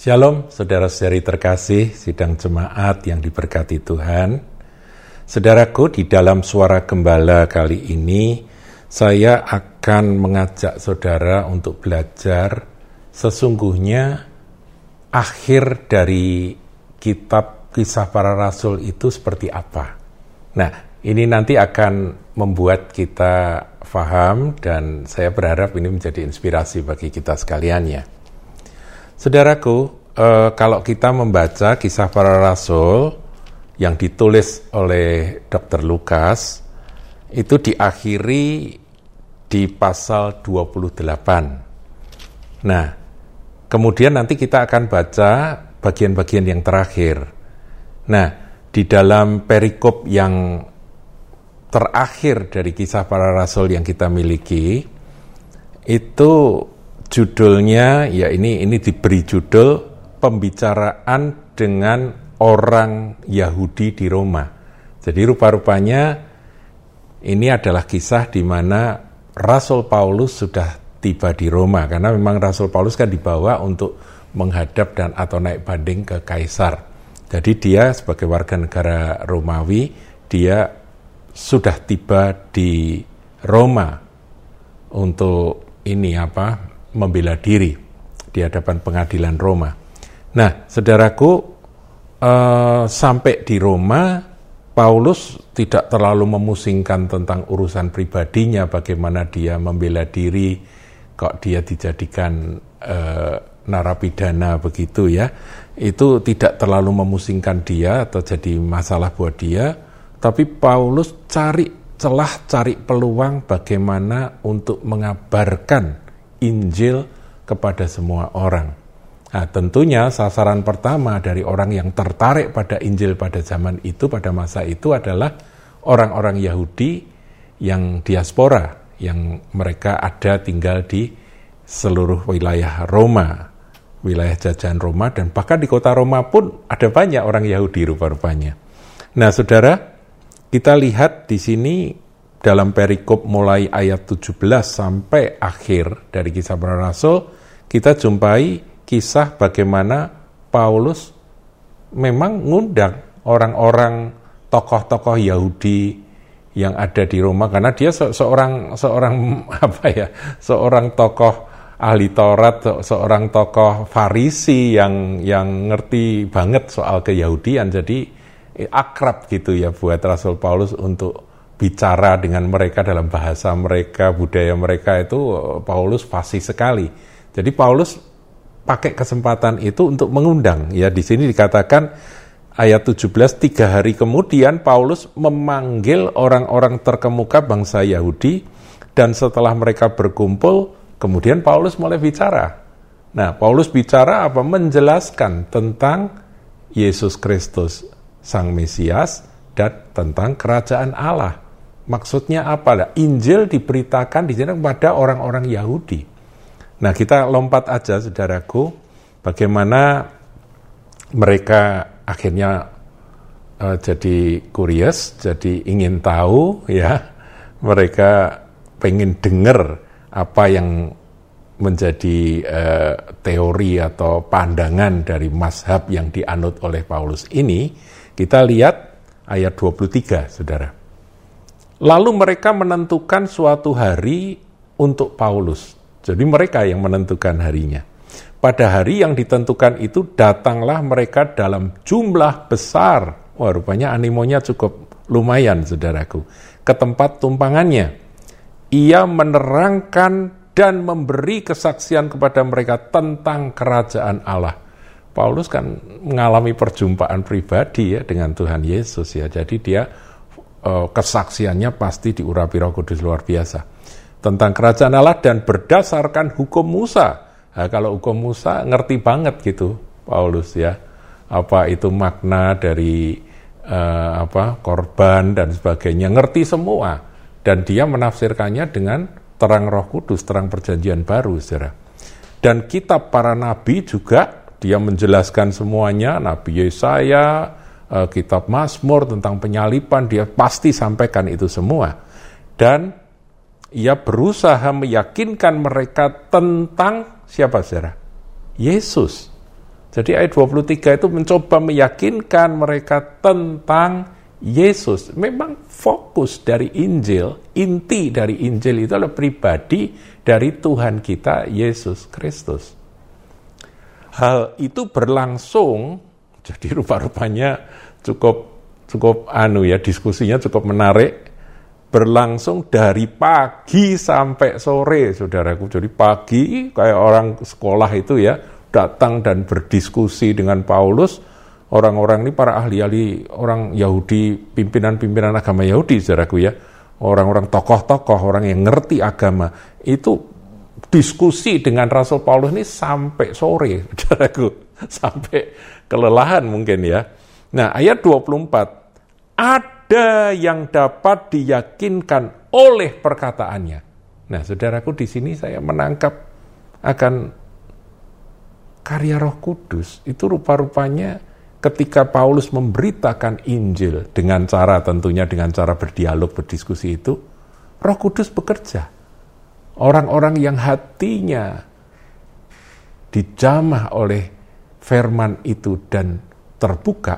Shalom, saudara-saudari terkasih, sidang jemaat yang diberkati Tuhan. Saudaraku, di dalam suara gembala kali ini, saya akan mengajak saudara untuk belajar sesungguhnya akhir dari kitab kisah para rasul itu seperti apa. Nah, ini nanti akan membuat kita faham dan saya berharap ini menjadi inspirasi bagi kita sekalian ya. Saudaraku, eh, kalau kita membaca kisah para rasul yang ditulis oleh Dr. Lukas, itu diakhiri di pasal 28. Nah, kemudian nanti kita akan baca bagian-bagian yang terakhir. Nah, di dalam perikop yang terakhir dari kisah para rasul yang kita miliki, itu judulnya ya ini ini diberi judul pembicaraan dengan orang Yahudi di Roma. Jadi rupa-rupanya ini adalah kisah di mana Rasul Paulus sudah tiba di Roma karena memang Rasul Paulus kan dibawa untuk menghadap dan atau naik banding ke kaisar. Jadi dia sebagai warga negara Romawi dia sudah tiba di Roma untuk ini apa membela diri di hadapan pengadilan Roma. Nah, saudaraku, uh, sampai di Roma, Paulus tidak terlalu memusingkan tentang urusan pribadinya, bagaimana dia membela diri, kok dia dijadikan uh, narapidana begitu ya. Itu tidak terlalu memusingkan dia atau jadi masalah buat dia, tapi Paulus cari celah, cari peluang bagaimana untuk mengabarkan Injil kepada semua orang. Nah, tentunya sasaran pertama dari orang yang tertarik pada Injil pada zaman itu, pada masa itu adalah orang-orang Yahudi yang diaspora, yang mereka ada tinggal di seluruh wilayah Roma, wilayah jajahan Roma, dan bahkan di kota Roma pun ada banyak orang Yahudi rupa-rupanya. Nah, saudara, kita lihat di sini dalam perikop mulai ayat 17 sampai akhir dari kisah para rasul, kita jumpai kisah bagaimana Paulus memang ngundang orang-orang tokoh-tokoh Yahudi yang ada di Roma karena dia se seorang seorang apa ya seorang tokoh ahli Taurat seorang tokoh Farisi yang yang ngerti banget soal keyahudian. Jadi akrab gitu ya buat Rasul Paulus untuk bicara dengan mereka dalam bahasa mereka, budaya mereka itu Paulus fasih sekali. Jadi Paulus pakai kesempatan itu untuk mengundang. Ya di sini dikatakan ayat 17 tiga hari kemudian Paulus memanggil orang-orang terkemuka bangsa Yahudi dan setelah mereka berkumpul kemudian Paulus mulai bicara. Nah, Paulus bicara apa? Menjelaskan tentang Yesus Kristus, Sang Mesias, dan tentang kerajaan Allah. Maksudnya apa? Lah? Injil diberitakan di sini kepada orang-orang Yahudi. Nah, kita lompat aja, saudaraku, bagaimana mereka akhirnya uh, jadi curious, jadi ingin tahu, ya, mereka pengen dengar apa yang menjadi uh, teori atau pandangan dari mazhab yang dianut oleh Paulus ini, kita lihat ayat 23, saudara. Lalu mereka menentukan suatu hari untuk Paulus. Jadi mereka yang menentukan harinya. Pada hari yang ditentukan itu datanglah mereka dalam jumlah besar. Wah rupanya animonya cukup lumayan saudaraku. Ke tempat tumpangannya. Ia menerangkan dan memberi kesaksian kepada mereka tentang kerajaan Allah. Paulus kan mengalami perjumpaan pribadi ya dengan Tuhan Yesus ya. Jadi dia kesaksiannya pasti diurapi Roh Kudus luar biasa. Tentang kerajaan Allah dan berdasarkan hukum Musa. Nah, kalau hukum Musa ngerti banget gitu Paulus ya. Apa itu makna dari uh, apa korban dan sebagainya. Ngerti semua. Dan dia menafsirkannya dengan terang Roh Kudus terang perjanjian baru saudara. Dan kitab para nabi juga dia menjelaskan semuanya. Nabi Yesaya uh, kitab Mazmur tentang penyalipan dia pasti sampaikan itu semua dan ia berusaha meyakinkan mereka tentang siapa saudara Yesus Jadi ayat 23 itu mencoba meyakinkan mereka tentang Yesus. Memang fokus dari Injil, inti dari Injil itu adalah pribadi dari Tuhan kita Yesus Kristus. Hal itu berlangsung, jadi rupa-rupanya cukup cukup anu ya diskusinya cukup menarik berlangsung dari pagi sampai sore saudaraku. Jadi pagi kayak orang sekolah itu ya datang dan berdiskusi dengan Paulus. Orang-orang ini para ahli-ahli orang Yahudi pimpinan-pimpinan agama Yahudi saudaraku ya. Orang-orang tokoh-tokoh orang yang ngerti agama. Itu diskusi dengan Rasul Paulus ini sampai sore saudaraku sampai kelelahan mungkin ya nah ayat 24 ada yang dapat diyakinkan oleh perkataannya. Nah, saudaraku di sini saya menangkap akan karya Roh Kudus itu rupa-rupanya ketika Paulus memberitakan Injil dengan cara tentunya dengan cara berdialog berdiskusi itu Roh Kudus bekerja. Orang-orang yang hatinya dijamah oleh firman itu dan terbuka,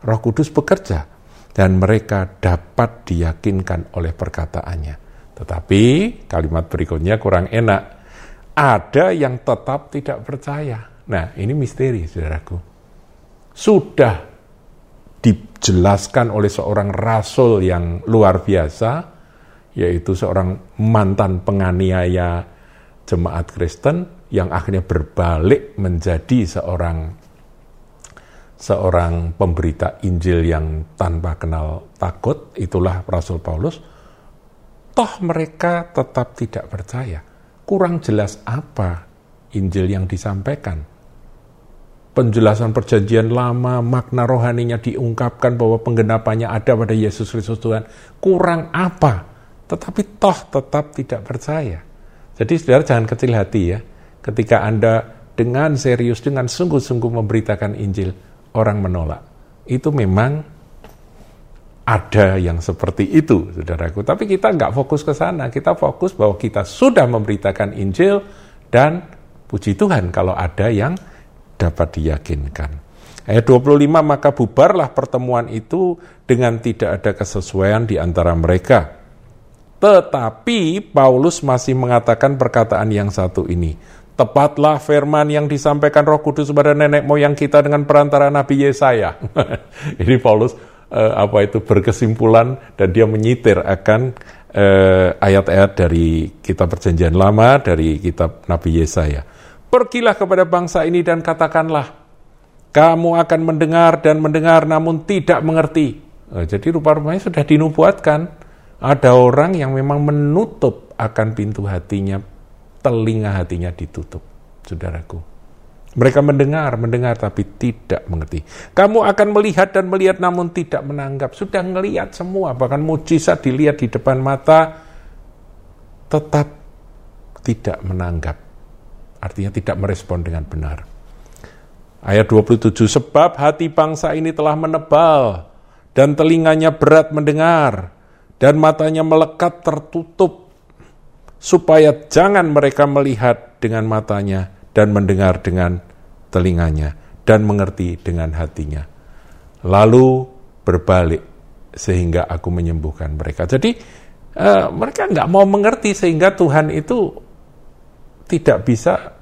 Roh Kudus bekerja dan mereka dapat diyakinkan oleh perkataannya. Tetapi kalimat berikutnya kurang enak. Ada yang tetap tidak percaya. Nah, ini misteri, saudaraku. Sudah dijelaskan oleh seorang rasul yang luar biasa, yaitu seorang mantan penganiaya jemaat Kristen yang akhirnya berbalik menjadi seorang seorang pemberita Injil yang tanpa kenal takut, itulah Rasul Paulus, toh mereka tetap tidak percaya. Kurang jelas apa Injil yang disampaikan. Penjelasan perjanjian lama, makna rohaninya diungkapkan bahwa penggenapannya ada pada Yesus Kristus Tuhan. Kurang apa? Tetapi toh tetap tidak percaya. Jadi saudara jangan kecil hati ya. Ketika Anda dengan serius, dengan sungguh-sungguh memberitakan Injil, orang menolak. Itu memang ada yang seperti itu, saudaraku. Tapi kita nggak fokus ke sana. Kita fokus bahwa kita sudah memberitakan Injil dan puji Tuhan kalau ada yang dapat diyakinkan. Ayat 25, maka bubarlah pertemuan itu dengan tidak ada kesesuaian di antara mereka. Tetapi Paulus masih mengatakan perkataan yang satu ini Tepatlah firman yang disampaikan Roh Kudus kepada nenek moyang kita dengan perantara Nabi Yesaya. Ini Paulus uh, apa itu berkesimpulan dan dia menyitir akan uh, ayat-ayat dari kitab Perjanjian Lama dari kitab Nabi Yesaya. Pergilah kepada bangsa ini dan katakanlah, kamu akan mendengar dan mendengar namun tidak mengerti. Uh, jadi rupa-rupanya sudah dinubuatkan ada orang yang memang menutup akan pintu hatinya telinga hatinya ditutup, saudaraku. Mereka mendengar, mendengar tapi tidak mengerti. Kamu akan melihat dan melihat namun tidak menanggap. Sudah melihat semua, bahkan mujizat dilihat di depan mata, tetap tidak menanggap. Artinya tidak merespon dengan benar. Ayat 27, sebab hati bangsa ini telah menebal, dan telinganya berat mendengar, dan matanya melekat tertutup, supaya jangan mereka melihat dengan matanya dan mendengar dengan telinganya dan mengerti dengan hatinya. Lalu berbalik sehingga aku menyembuhkan mereka. Jadi uh, mereka nggak mau mengerti sehingga Tuhan itu tidak bisa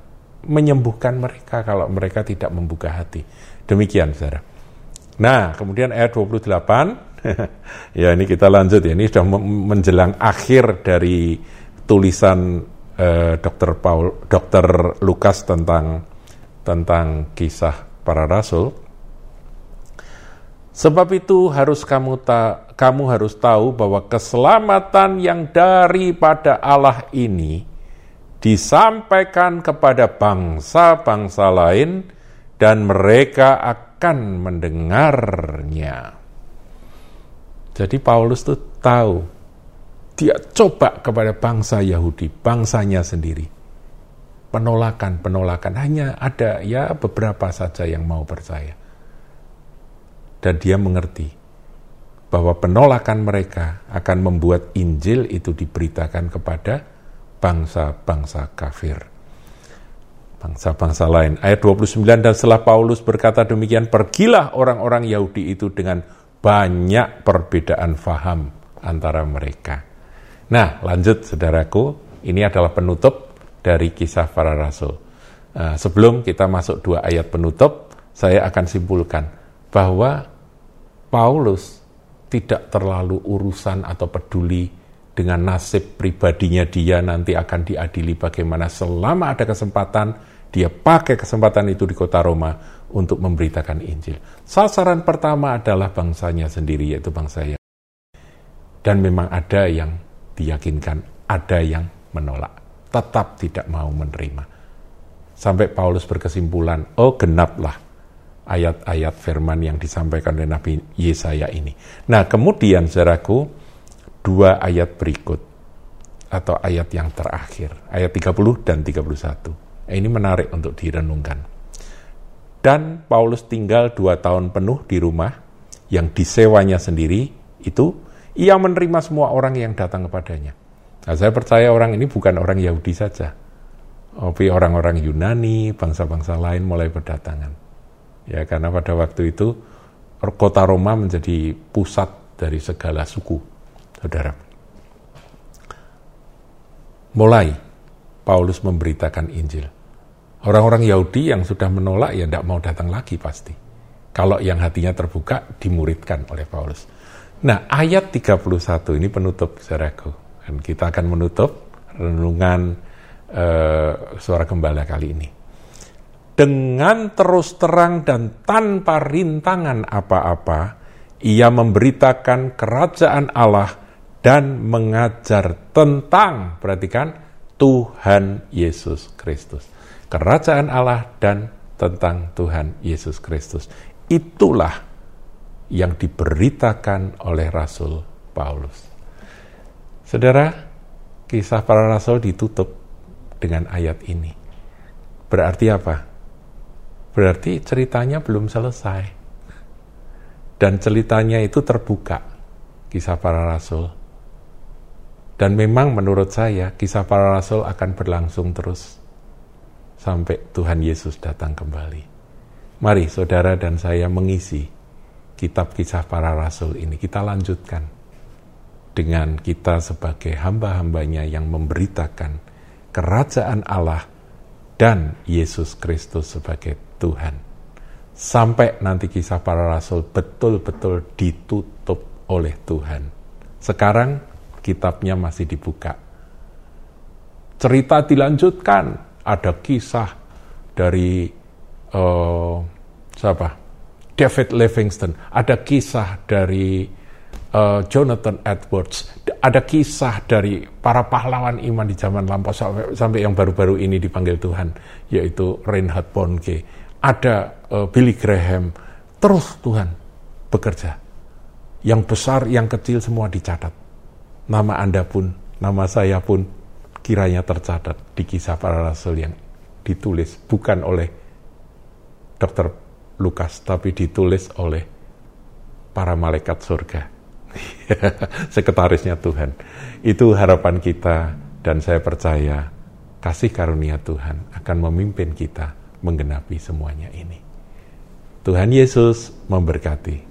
menyembuhkan mereka kalau mereka tidak membuka hati. Demikian, saudara. Nah, kemudian ayat 28, ya ini kita lanjut ya, ini sudah menjelang akhir dari tulisan eh, Dr. Paul, Dr. Lukas tentang tentang kisah para rasul. Sebab itu harus kamu ta, kamu harus tahu bahwa keselamatan yang daripada Allah ini disampaikan kepada bangsa-bangsa lain dan mereka akan mendengarnya. Jadi Paulus tuh tahu dia coba kepada bangsa Yahudi, bangsanya sendiri. Penolakan, penolakan. Hanya ada ya beberapa saja yang mau percaya. Dan dia mengerti bahwa penolakan mereka akan membuat Injil itu diberitakan kepada bangsa-bangsa kafir. bangsa-bangsa lain. Ayat 29 dan setelah Paulus berkata demikian, pergilah orang-orang Yahudi itu dengan banyak perbedaan faham antara mereka. Nah, lanjut saudaraku, ini adalah penutup dari kisah para rasul. Nah, sebelum kita masuk dua ayat penutup, saya akan simpulkan bahwa Paulus tidak terlalu urusan atau peduli dengan nasib pribadinya dia nanti akan diadili bagaimana selama ada kesempatan dia pakai kesempatan itu di kota Roma untuk memberitakan Injil. Sasaran pertama adalah bangsanya sendiri yaitu bangsa Yahudi. Dan memang ada yang diyakinkan, ada yang menolak, tetap tidak mau menerima. Sampai Paulus berkesimpulan, oh genaplah ayat-ayat firman yang disampaikan oleh Nabi Yesaya ini. Nah kemudian saudaraku, dua ayat berikut atau ayat yang terakhir, ayat 30 dan 31. Ini menarik untuk direnungkan. Dan Paulus tinggal dua tahun penuh di rumah yang disewanya sendiri itu ia menerima semua orang yang datang kepadanya. Nah, saya percaya orang ini bukan orang Yahudi saja, tapi orang-orang Yunani, bangsa-bangsa lain mulai berdatangan. Ya, karena pada waktu itu kota Roma menjadi pusat dari segala suku saudara. Mulai Paulus memberitakan Injil. Orang-orang Yahudi yang sudah menolak ya tidak mau datang lagi pasti. Kalau yang hatinya terbuka dimuridkan oleh Paulus. Nah ayat 31 ini penutup saudaraku. Dan kita akan menutup renungan uh, suara gembala kali ini. Dengan terus terang dan tanpa rintangan apa-apa, ia memberitakan kerajaan Allah dan mengajar tentang, perhatikan, Tuhan Yesus Kristus. Kerajaan Allah dan tentang Tuhan Yesus Kristus. Itulah yang diberitakan oleh Rasul Paulus. Saudara, kisah para rasul ditutup dengan ayat ini. Berarti apa? Berarti ceritanya belum selesai. Dan ceritanya itu terbuka. Kisah para rasul dan memang menurut saya kisah para rasul akan berlangsung terus sampai Tuhan Yesus datang kembali. Mari saudara dan saya mengisi kitab kisah para rasul ini. Kita lanjutkan dengan kita sebagai hamba-hambanya yang memberitakan kerajaan Allah dan Yesus Kristus sebagai Tuhan. Sampai nanti kisah para rasul betul-betul ditutup oleh Tuhan. Sekarang kitabnya masih dibuka. Cerita dilanjutkan, ada kisah dari uh, siapa? David Livingston, ada kisah dari uh, Jonathan Edwards, ada kisah dari para pahlawan iman di zaman lampau sampai, sampai yang baru-baru ini dipanggil Tuhan, yaitu Reinhard Bonnke, ada uh, Billy Graham, terus Tuhan bekerja. Yang besar, yang kecil semua dicatat nama Anda pun, nama saya pun kiranya tercatat di kisah para rasul yang ditulis bukan oleh Dr. Lukas, tapi ditulis oleh para malaikat surga. Sekretarisnya Tuhan. Itu harapan kita dan saya percaya kasih karunia Tuhan akan memimpin kita menggenapi semuanya ini. Tuhan Yesus memberkati.